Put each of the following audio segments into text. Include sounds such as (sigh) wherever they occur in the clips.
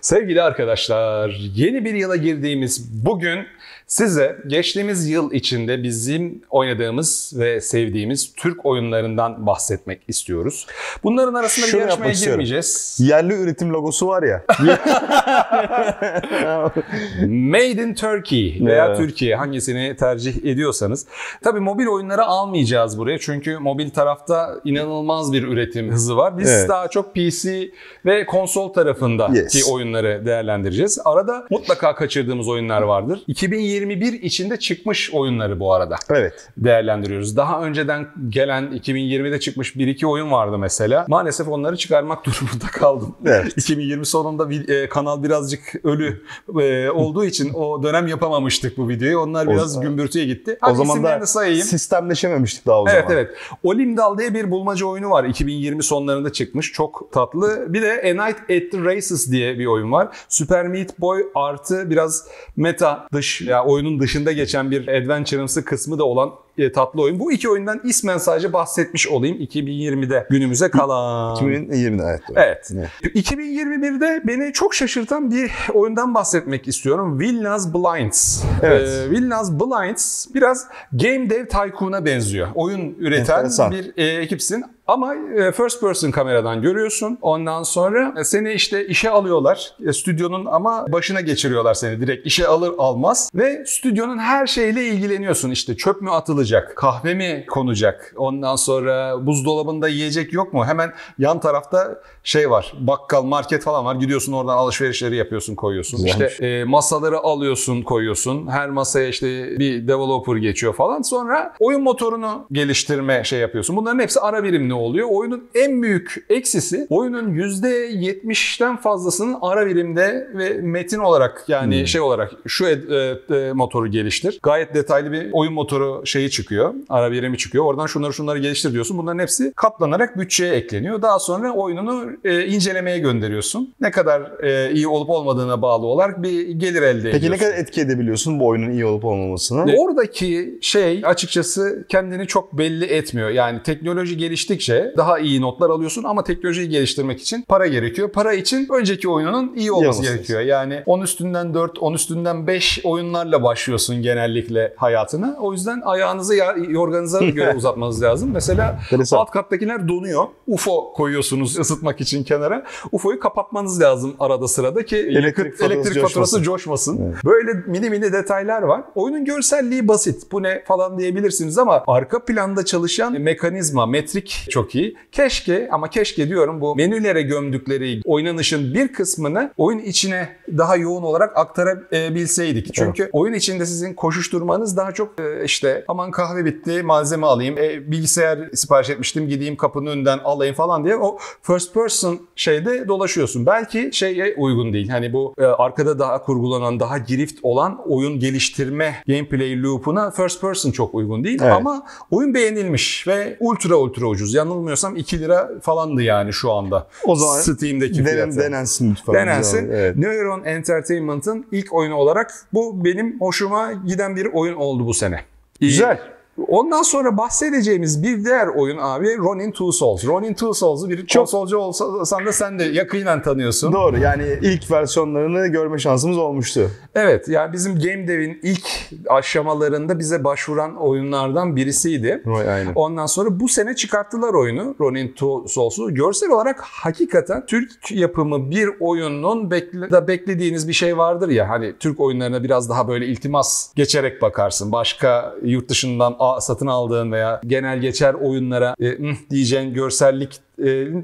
Sevgili arkadaşlar, yeni bir yıla girdiğimiz bugün size geçtiğimiz yıl içinde bizim oynadığımız ve sevdiğimiz Türk oyunlarından bahsetmek istiyoruz. Bunların arasında Şunu bir yarışmaya yapmak istiyorum. girmeyeceğiz. Yerli üretim logosu var ya. (laughs) Made in Turkey veya Evet. Türkiye hangisini tercih ediyorsanız. Tabii mobil oyunları almayacağız buraya çünkü mobil tarafta inanılmaz bir üretim hızı var. Biz Evet. daha çok PC ve konsol tarafındaki Yes. oyunları değerlendireceğiz. Arada mutlaka kaçırdığımız oyunlar vardır. 2021 içinde çıkmış oyunları bu arada evet. değerlendiriyoruz. Daha önceden gelen 2020'de çıkmış bir iki oyun vardı mesela. Maalesef onları çıkarmak (laughs) durumunda kaldım. Evet. 2020 sonunda e, kanal birazcık ölü e, olduğu için o dönem yapamamıştık bu videoyu. Onlar O biraz zaman- gümbürtüye gitti. O Hadi zaman isimlerini da sayayım. sistemleşememiştik daha o Evet zaman. evet. Olimdal diye bir bulmaca oyunu var. 2020 sonlarında çıkmış. Çok tatlı. Bir de A Night at the Races diye bir oyun var. Super Meat Boy artı biraz meta dış ya oyunun dışında geçen bir adventure'ımsı kısmı da olan e, tatlı oyun. Bu iki oyundan ismen sadece bahsetmiş olayım. 2020'de günümüze kalan. 2020'de evet. Evet. Evet. 2021'de beni çok şaşırtan bir oyundan bahsetmek istiyorum. Vilnas Blinds. Evet. Ee, Vilnas Blinds biraz Game Dev Tycoon'a benziyor. Oyun üreten Enteresan. bir e, ekipsin. Ama e, first person kameradan görüyorsun. Ondan sonra e, seni işte işe alıyorlar. E, stüdyonun ama başına geçiriyorlar seni direkt işe alır almaz. Ve stüdyonun her şeyle ilgileniyorsun. İşte çöp mü atılacak, kahve mi konacak, ondan sonra buzdolabında yiyecek yok mu? Hemen yan tarafta şey var, bakkal, market falan var. Gidiyorsun oradan alışverişleri yapıyorsun, koyuyorsun. Güzelmiş. İşte e, masaları alıyorsun, koyuyorsun. Her masaya işte bir developer geçiyor falan. Sonra oyun motorunu geliştirme şey yapıyorsun. Bunların hepsi ara birimli oluyor. Oyunun en büyük eksisi oyunun %70'ten fazlasının ara birimde ve metin olarak yani şey olarak şu ed- e, e, motoru geliştir. Gayet detaylı bir oyun motoru şeyi çıkıyor. Ara birimi çıkıyor. Oradan şunları şunları geliştir diyorsun. Bunların hepsi katlanarak bütçeye ekleniyor. Daha sonra oyununu e, incelemeye gönderiyorsun. Ne kadar e, iyi olup olmadığına bağlı olarak bir gelir elde ediyorsun. Peki ne kadar etki edebiliyorsun bu oyunun iyi olup olmamasına? Oradaki şey açıkçası kendini çok belli etmiyor. Yani teknoloji geliştikçe daha iyi notlar alıyorsun ama teknolojiyi geliştirmek için para gerekiyor. Para için önceki oyununun iyi olması olması gerekiyor. Yani 10 üstünden 4, 10 üstünden 5 oyunlarla başlıyorsun genellikle hayatına. O yüzden ayağınızı ya- yorganıza (laughs) göre uzatmanız lazım. Mesela alt kattakiler donuyor. UFO koyuyorsunuz ısıtmak için kenara. UFO'yu kapatmanız lazım arada sırada ki Elektrik faturası elektrik faturası coşmasın. coşmasın. Böyle mini mini detaylar var. Oyunun görselliği basit. Bu ne falan diyebilirsiniz ama arka planda çalışan mekanizma, metrik çok iyi. Keşke ama keşke diyorum bu menülere gömdükleri oynanışın bir kısmını oyun içine daha yoğun olarak aktarabilseydik. Çünkü oyun içinde sizin koşuşturmanız daha çok e, işte aman kahve bitti malzeme alayım. E, bilgisayar sipariş etmiştim gideyim kapının önünden alayım falan diye o first person şeyde dolaşıyorsun. Belki şeye uygun değil. Hani bu e, arkada daha kurgulanan, daha girift olan oyun geliştirme gameplay loop'una first person çok uygun değil. Evet. Ama oyun beğenilmiş ve ultra ultra ucuz. Yanılmıyorsam 2 lira falandı yani şu anda. O zaman Steam'deki Denen, fiyatı. denensin lütfen. Denensin. Evet. Neuron Entertainment'ın ilk oyunu olarak bu benim hoşuma giden bir oyun oldu bu sene. Güzel. Ondan sonra bahsedeceğimiz bir diğer oyun abi Ronin Two Souls. Ronin Two Souls'u bir Çok- konsolcu olsan da sen de yakinen tanıyorsun. Doğru yani ilk versiyonlarını görme şansımız olmuştu. Evet yani bizim Game Dev'in ilk aşamalarında bize başvuran oyunlardan birisiydi. Roy aynen. Ondan sonra bu sene çıkarttılar oyunu Ronin Two Souls'u. Görsel olarak hakikaten Türk yapımı bir oyunun bekle, da beklediğiniz bir şey vardır ya hani Türk oyunlarına biraz daha böyle iltimas geçerek bakarsın. Başka yurt dışından satın aldığın veya genel geçer oyunlara e, diyeceğin görsellik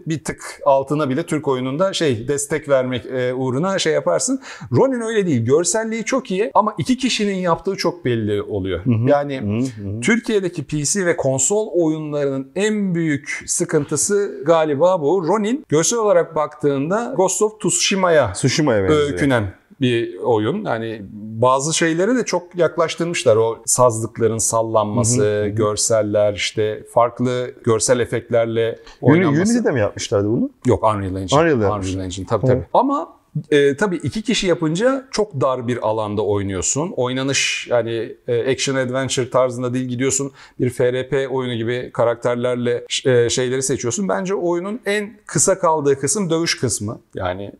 bir tık altına bile Türk oyununda şey destek vermek e, uğruna şey yaparsın. Ronin öyle değil. Görselliği çok iyi ama iki kişinin yaptığı çok belli oluyor. Yani Hı hı. Türkiye'deki PC ve konsol oyunlarının en büyük sıkıntısı galiba bu. Ronin görsel olarak baktığında Ghost of Tsushima'ya benziyor. öykünen bir oyun. Yani bazı şeyleri de çok yaklaştırmışlar. O sazlıkların sallanması, görseller işte farklı görsel efektlerle oynanması. Unity'de mi yapmışlardı bunu? Yok Unreal Engine. Unreal yapmışlar. Engine tabii tabii. Ama e, tabii iki kişi yapınca çok dar bir alanda oynuyorsun. Oynanış yani e, action adventure tarzında değil gidiyorsun bir FRP oyunu gibi karakterlerle e, şeyleri seçiyorsun. Bence oyunun en kısa kaldığı kısım dövüş kısmı. Yani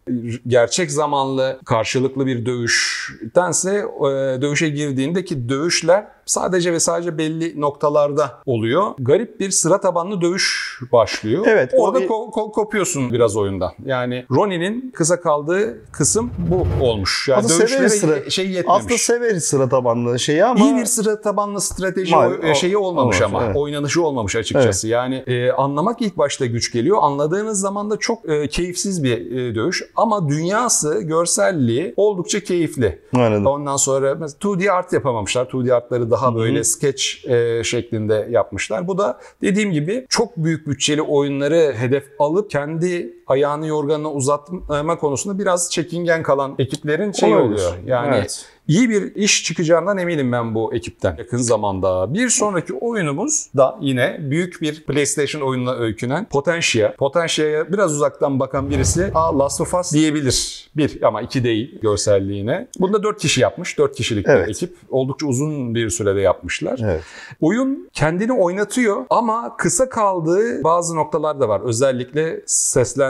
gerçek zamanlı karşılıklı bir dövüştense e, dövüşe girdiğindeki dövüşler sadece ve sadece belli noktalarda oluyor. Garip bir sıra tabanlı dövüş başlıyor. Evet, o Orada bir- ko- ko- kopuyorsun biraz oyundan. Yani Ronin'in kısa kaldığı kısım bu olmuş. Yani Aslında dövüşlere sıra- şey yetmemiş. Aslında severiz sıra tabanlı şeyi ama İyi bir sıra tabanlı strateji Mal- oy- şeyi olmamış olmamış, ama. evet. Oynanışı olmamış açıkçası. Yani e, anlamak ilk başta güç geliyor. Anladığınız zaman da çok e, keyifsiz bir e, dövüş. Ama dünyası, görselliği oldukça keyifli. Anladım. Ondan sonra mesela 2D art yapamamışlar. 2D artları daha böyle sketch e, şeklinde yapmışlar. Bu da dediğim gibi çok büyük bütçeli oyunları hedef alıp kendi ayağını yorganına uzatma konusunda biraz çekingen kalan ekiplerin şey Olabilir. oluyor. Yani Evet. iyi bir iş çıkacağından eminim ben bu ekipten yakın zamanda. Bir sonraki oyunumuz da yine büyük bir PlayStation oyununa öykünen Potentia. Potentia'ya biraz uzaktan bakan birisi Aa, Last of Us diyebilir. Bir ama iki değil görselliğine. Bunda dört kişi yapmış. Dört kişilik Evet. bir ekip. Oldukça uzun bir sürede yapmışlar. Evet. Oyun kendini oynatıyor ama kısa kaldığı bazı noktalar da var. Özellikle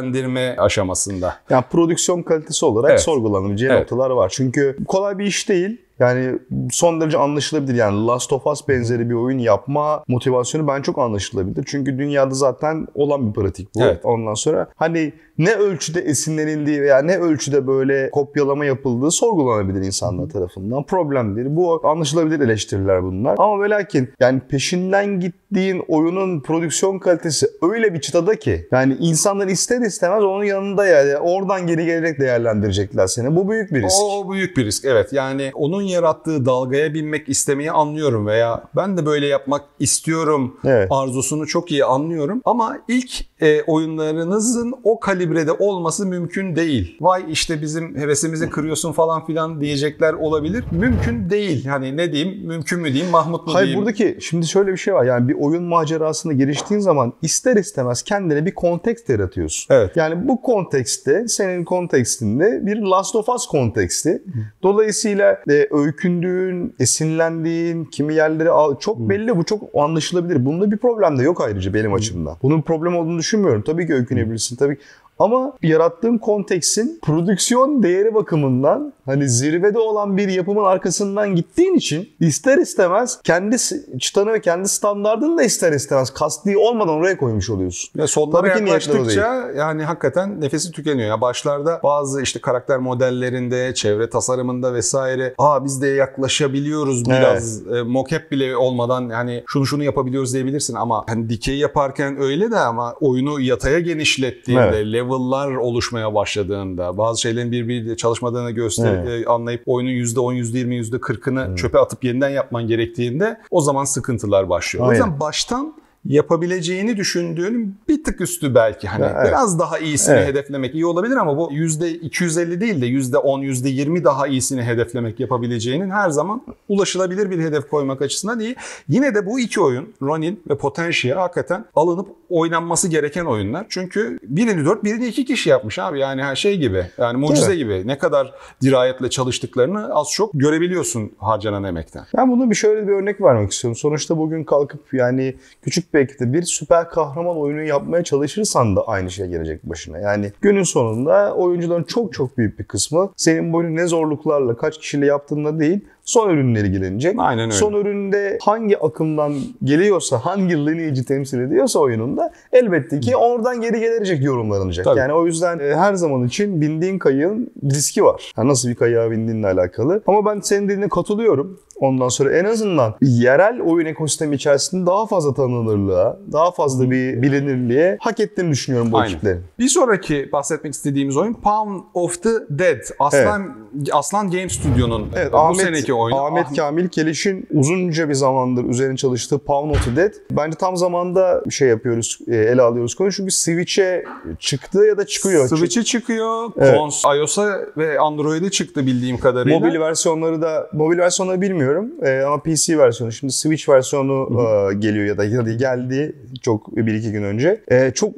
seslendirme aşamasında. Yani prodüksiyon kalitesi olarak Evet. sorgulanabileceği Evet. noktalar var. Çünkü kolay bir iş değil. Yani son derece anlaşılabilir. Yani Last of Us benzeri bir oyun yapma motivasyonu ben çok anlaşılabilir. Çünkü dünyada zaten olan bir pratik bu. Evet. Ondan sonra hani ne ölçüde esinlenildiği veya ne ölçüde böyle kopyalama yapıldığı sorgulanabilir insanlar tarafından. Problem değil. Bu anlaşılabilir eleştiriler bunlar. Ama ve lakin yani peşinden gittiğin oyunun prodüksiyon kalitesi öyle bir çıtada ki yani insanlar ister istemez onun yanında yani oradan geri gelerek değerlendirecekler seni. Bu büyük bir risk. O büyük bir risk evet. Yani onun yarattığı dalgaya binmek istemeyi anlıyorum veya ben de böyle yapmak istiyorum Evet. arzusunu çok iyi anlıyorum. Ama ilk e, oyunlarınızın o kalibrede olması mümkün değil. Vay işte bizim hevesimizi kırıyorsun falan filan diyecekler olabilir. Mümkün değil. Hani ne diyeyim? Mümkün mü diyeyim? Mahmut mu Hayır diyeyim? buradaki şimdi şöyle bir şey var. Yani bir oyun macerasına giriştiğin zaman ister istemez kendine bir kontekst yaratıyorsun. Evet. Yani bu kontekste senin kontekstinde bir Last of Us konteksti. Dolayısıyla e, öykündüğün, esinlendiğin, kimi yerleri al çok belli bu çok anlaşılabilir. Bunda bir problem de yok ayrıca benim açımdan. Bunun problem olduğunu düşünmüyorum. Tabii ki öykünebilirsin. Tabii ama yarattığın konteksin prodüksiyon değeri bakımından hani zirvede olan bir yapımın arkasından gittiğin için ister istemez kendi çıtanı ve kendi standartını da ister istemez kasti olmadan oraya koymuş oluyorsun. Ve sonlara yaklaştıkça yani hakikaten nefesi tükeniyor. Ya başlarda bazı işte karakter modellerinde, çevre tasarımında vesaire aa biz de yaklaşabiliyoruz biraz e, mocap bile olmadan yani şunu şunu yapabiliyoruz diyebilirsin ama hani dikey yaparken öyle de ama oyunu yataya genişlettiğinde, Evet. Level'lar oluşmaya başladığında, bazı şeylerin birbiriyle çalışmadığını göster Evet. e, anlayıp oyunun %10, %20, %40'ını çöpe atıp yeniden yapman gerektiğinde o zaman sıkıntılar başlıyor. O Aynen. yüzden baştan yapabileceğini düşündüğünün bir tık üstü belki hani Evet. biraz daha iyisini Evet. hedeflemek iyi olabilir ama bu %250 değil de %10 %20 daha iyisini hedeflemek yapabileceğinin her zaman ulaşılabilir bir hedef koymak açısından iyi. Yine de bu iki oyun Ronin ve Potentia hakikaten alınıp oynanması gereken oyunlar. Çünkü birini 4 birini 2 kişi yapmış abi yani her şey gibi. Yani mucize Tabii. gibi. Ne kadar dirayetle çalıştıklarını az çok görebiliyorsun harcanan emekten. Ben bunu bir şöyle bir örnek vermek istiyorum. Sonuçta bugün kalkıp yani küçük bir ekipte bir süper kahraman oyunu yapmaya çalışırsan da aynı şey gelecek başına. Yani günün sonunda oyuncuların çok çok büyük bir kısmı senin bu ne zorluklarla kaç kişiyle yaptığında değil son ürünle ilgilenecek. Aynen öyle. Son üründe hangi akımdan geliyorsa, hangi lineage'i temsil ediyorsa oyununda elbette ki oradan geri gelecek yorumlanacak. Tabii. Yani o yüzden e, her zaman için bindiğin kayığın riski var. Yani nasıl bir kayığa bindiğinle alakalı. Ama ben senin dediğine katılıyorum. Ondan sonra en azından yerel oyun ekosistemi içerisinde daha fazla tanınırlığa, daha fazla bir bilinirliğe hak ettiğini düşünüyorum bu Aynen. ekiplerin. Bir sonraki bahsetmek istediğimiz oyun Pound of the Dead. Aslan Aslan Game Studio'nun Evet, bu Ahmet, seneki oyunu. Ahmet Ah- Kamil Keliş'in uzunca bir zamandır üzerine çalıştığı Pound the Dead. Bence tam zamanda şey yapıyoruz, e, ele alıyoruz konu. Çünkü Switch'e çıktı ya da çıkıyor. Switch'e çıkıyor, Evet. kons- iOS'a ve Android'e çıktı bildiğim kadarıyla. Mobil versiyonları da mobil versiyonları bilmiyorum Ee, ama PC versiyonu şimdi Switch versiyonu e, geliyor ya da, ya da geldi çok bir iki gün önce. Çok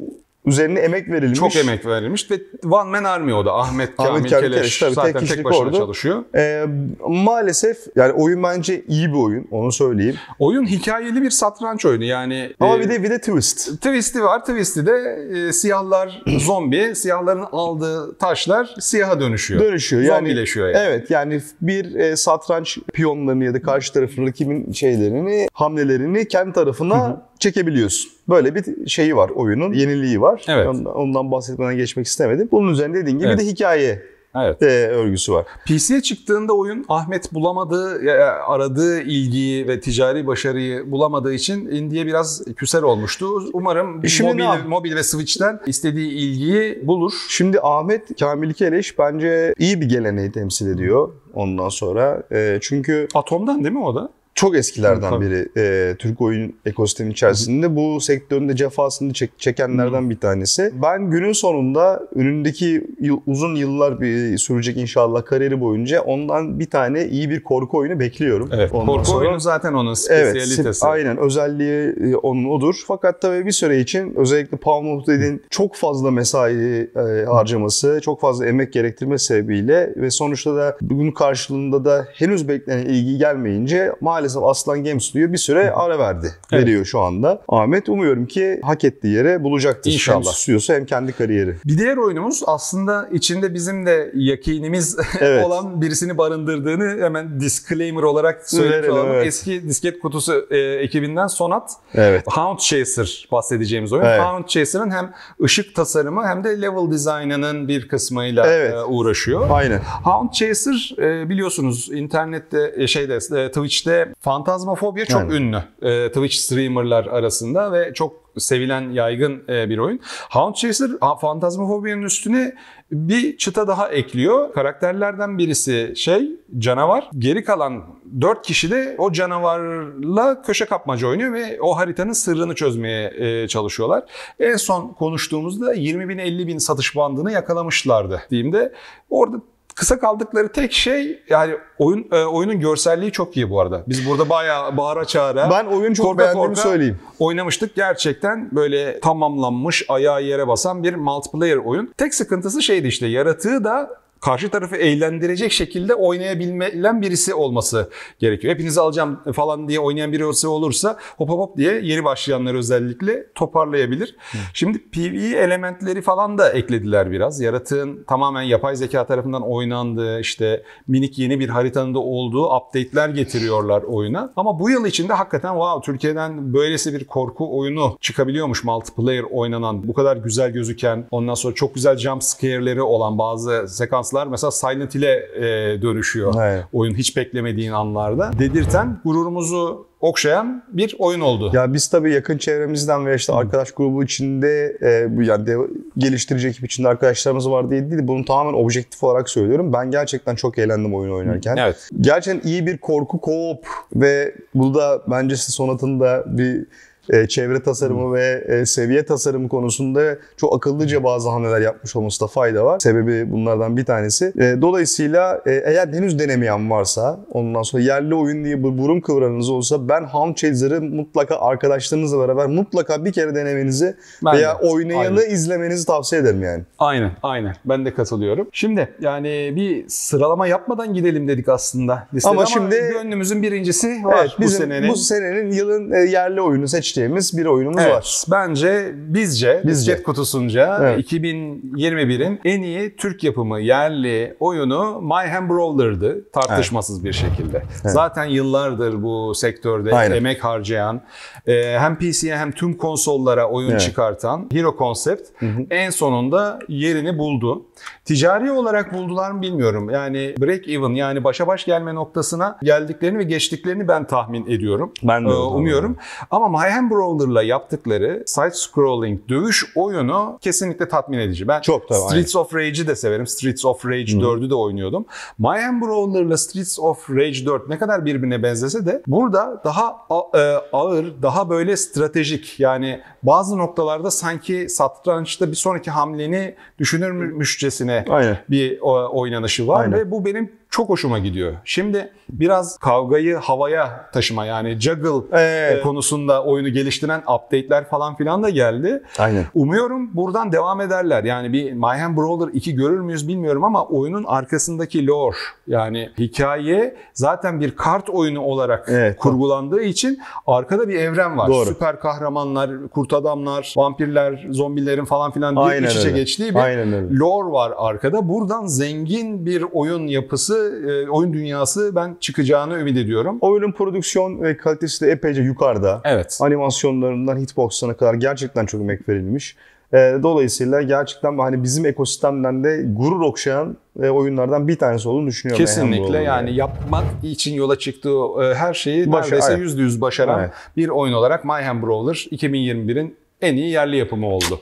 üzerine emek verilmiş. Çok emek verilmiş ve One Man Army o da. Ahmet Kamil, Ahmet Kamil Keleş, Keleş, tabii, zaten tek tek, başına ordu. çalışıyor. Ee, maalesef yani oyun bence iyi bir oyun onu söyleyeyim. Oyun hikayeli bir satranç oyunu yani. Ama e, bir de bir de twist. Twist'i var. Twist'i de e, siyahlar (clears throat) zombi, siyahların aldığı taşlar siyaha dönüşüyor. Dönüşüyor. Yani, Zombileşiyor yani. Evet yani bir e, satranç piyonlarını ya da karşı tarafın rakibin şeylerini, hamlelerini kendi tarafına çekebiliyorsun. Böyle bir şeyi var oyunun, yeniliği var. Evet. Ondan, ondan bahsetmeden geçmek istemedim. Bunun üzerine dediğin gibi Evet. bir de hikaye Evet. e, örgüsü var. PC'ye çıktığında oyun Ahmet bulamadığı, aradığı ilgiyi ve ticari başarıyı bulamadığı için Indie'ye biraz küser olmuştu. Umarım E şimdi mobil, mobil ve Switch'ten istediği ilgiyi bulur. Şimdi Ahmet Kamil Keleş bence iyi bir geleneği temsil ediyor ondan sonra. E, çünkü Atom'dan değil mi o da? Çok eskilerden Tabii. biri e, Türk oyun ekosistemi içerisinde bu sektöründe cefasını çek- çekenlerden bir tanesi. Ben günün sonunda önündeki yıl- uzun yıllar bir sürecek inşallah kariyeri boyunca ondan bir tane iyi bir korku oyunu bekliyorum. Evet. Ondan Korku sonra- oyunu zaten onun Evet, spesiyalitesi. sip- aynen özelliği e, onun odur. Fakat tabii bir süre için özellikle Palm dediğin çok fazla mesai e, harcaması, çok fazla emek gerektirme sebebiyle ve sonuçta da bunun karşılığında da henüz beklenen ilgi gelmeyince maalesef Aslan Games diyor bir süre ara verdi. Evet. Veriyor şu anda. Ahmet umuyorum ki hak ettiği yere bulacaktır. İnşallah. Hem susuyorsa hem kendi kariyeri. Bir diğer oyunumuz aslında içinde bizim de yakinimiz (laughs) Evet. olan birisini barındırdığını hemen disclaimer olarak olalım. evet. Eski disket kutusu e, ekibinden Sonat Evet. Hound Chaser bahsedeceğimiz oyun. Evet. Hound Chaser'ın hem ışık tasarımı hem de level dizaynının bir kısmıyla Evet. e, uğraşıyor. Aynen. Hound Chaser e, biliyorsunuz internette e, şeyde e, Twitch'te Phantasmaphobia çok Evet. ünlü. E, Twitch streamerlar arasında ve çok sevilen yaygın e, bir oyun. Hound Chaser ha, Phantasmaphobia'nın üstüne bir çıta daha ekliyor. Karakterlerden birisi şey canavar. Geri kalan 4 kişi de o canavarla köşe kapmaca oynuyor ve o haritanın sırrını çözmeye e, çalışıyorlar. En son konuştuğumuzda 20 bin 50 bin satış bandını yakalamışlardı diyeyim orada kısa kaldıkları tek şey yani oyun e, oyunun görselliği çok iyi bu arada. Biz burada bayağı bağıra çağıra Ben oyunu çok korka beğendiğimi korka söyleyeyim. oynamıştık. Gerçekten böyle tamamlanmış, ayağı yere basan bir multiplayer oyun. Tek sıkıntısı şeydi işte yaratığı da karşı tarafı eğlendirecek şekilde oynayabilen birisi olması gerekiyor. Hepinizi alacağım falan diye oynayan birisi olursa hop hop hop diye yeni başlayanlar özellikle toparlayabilir. Şimdi PvE elementleri falan da eklediler biraz. Yaratığın tamamen yapay zeka tarafından oynandığı işte minik yeni bir haritanın da olduğu update'ler getiriyorlar oyuna. Ama bu yıl içinde hakikaten wow Türkiye'den böylesi bir korku oyunu çıkabiliyormuş multiplayer oynanan. Bu kadar güzel gözüken ondan sonra çok güzel jump scare'leri olan bazı sekanslar mesela Silent Hill'e e, dönüşüyor. Evet. Oyun hiç beklemediğin anlarda. Dedirten, gururumuzu okşayan bir oyun oldu. Ya biz tabii yakın çevremizden veya işte arkadaş grubu içinde e, bu yani de, geliştirici ekip içinde arkadaşlarımız var diye değil. Bunu tamamen objektif olarak söylüyorum. Ben gerçekten çok eğlendim oyun oynarken. Evet. Gerçekten iyi bir korku co-op ve bu da bence Sonat'ın da bir e, çevre tasarımı ve e, seviye tasarımı konusunda çok akıllıca bazı hamleler yapmış olması da fayda var. Sebebi bunlardan bir tanesi. E, dolayısıyla e, eğer henüz denemeyen varsa ondan sonra yerli oyun diye bu burun kıvranınız olsa ben Hound Chaser'ı mutlaka arkadaşlarınızla beraber mutlaka bir kere denemenizi Ben veya de. oynayanı Aynen. izlemenizi tavsiye ederim yani. Aynen, aynen. Ben de katılıyorum. Şimdi yani bir sıralama yapmadan gidelim dedik aslında. Listede Ama ama, şimdi- gönlümüzün birincisi var Evet, bu senenin. bu senenin yılın yerli oyunu seçtiğimiz bir oyunumuz Evet, var. bence bizce, Bizce. Disket Kutusunca Evet. 2021'in en iyi Türk yapımı yerli oyunu Mayhem Brawler'dı tartışmasız bir şekilde. Zaten yıllardır bu sektörde Aynen. emek harcayan, e, hem PC'ye hem tüm konsollara oyun Evet. çıkartan Hero Concept en sonunda yerini buldu. Ticari olarak buldular mı bilmiyorum. Yani break even yani başa baş gelme noktasına geldiklerini ve geçtiklerini ben tahmin ediyorum. Ben de Ee, umuyorum. Ama Mayhem Brawler'la yaptıkları side scrolling dövüş oyunu kesinlikle tatmin edici. Ben Çok tabii, Streets of Rage'i de severim. Streets of Rage 4'ü de oynuyordum. Mayhem Brawler'la Streets of Rage 4 ne kadar birbirine benzese de burada daha e, ağır, daha böyle stratejik yani bazı noktalarda sanki satrançta bir sonraki hamleni düşünürmüşçesine Aynen. bir oynanışı var Aynen. ve bu benim çok hoşuma gidiyor. Şimdi biraz kavgayı havaya taşıma yani juggle Evet. e, konusunda oyunu geliştiren update'ler falan filan da geldi. Aynen. Umuyorum buradan devam ederler. Yani bir Mayhem Brawler 2 görür müyüz bilmiyorum ama oyunun arkasındaki lore yani hikaye zaten bir kart oyunu olarak Evet. kurgulandığı için arkada bir evren var. Doğru. Süper kahramanlar, kurt adamlar, vampirler, zombilerin falan filan diye iç içe geçtiği bir Aynen öyle. lore var arkada. Buradan zengin bir oyun yapısı, e, oyun dünyası ben çıkacağını ümit ediyorum. Oyunun prodüksiyon ve kalitesi de epeyce yukarıda. Evet. Animasyonlarından hitbox'larına kadar gerçekten çok emek verilmiş. Ee, dolayısıyla gerçekten hani bizim ekosistemden de gurur okşayan e, oyunlardan bir tanesi olduğunu düşünüyorum. Kesinlikle Brawler yani yapmak için yola çıktığı e, her şeyi Başa- neredeyse yüzde yüz başaran Evet. bir oyun olarak Mayhem Brawler 2021'in en iyi yerli yapımı oldu.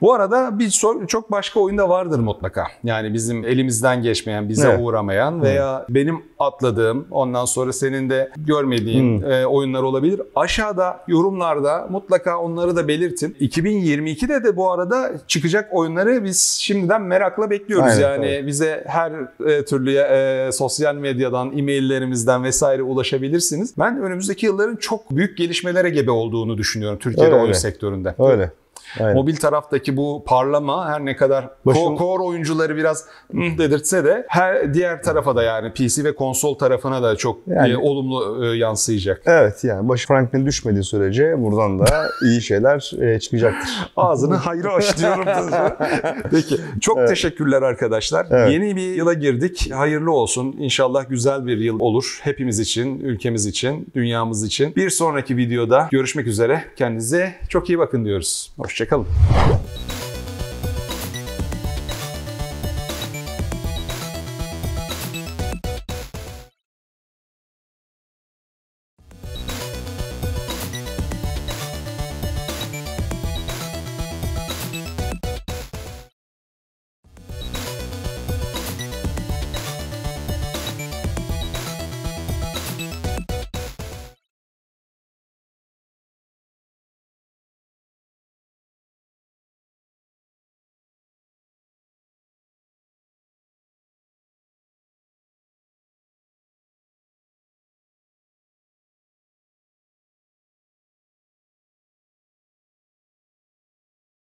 Bu arada bir sor- çok başka oyunda vardır mutlaka. Yani bizim elimizden geçmeyen, bize Evet. uğramayan veya benim atladığım, ondan sonra senin de görmediğin e, oyunlar olabilir. Aşağıda yorumlarda mutlaka onları da belirtin. 2022'de de bu arada çıkacak oyunları biz şimdiden merakla bekliyoruz. Aynen, yani evet. bize her e, türlü e, sosyal medyadan, e-maillerimizden vesaire ulaşabilirsiniz. Ben önümüzdeki yılların çok büyük gelişmelere gebe olduğunu düşünüyorum Türkiye'de Öyle, oyun öyle. sektöründe. Öyle. Aynen. Mobil taraftaki bu parlama her ne kadar Başım- core oyuncuları biraz dedirtse de her diğer tarafa da yani PC ve konsol tarafına da çok Yani- e, olumlu e, yansıyacak. Evet yani başı Franklin düşmediği sürece buradan da (laughs) iyi şeyler e, çıkacaktır. Ağzını hayra aç diyorum. (laughs) Peki. Çok teşekkürler arkadaşlar. Evet. Yeni bir yıla girdik. Hayırlı olsun. İnşallah güzel bir yıl olur. Hepimiz için, ülkemiz için, dünyamız için. Bir sonraki videoda görüşmek üzere. Kendinize çok iyi bakın diyoruz. Hoşçakalın.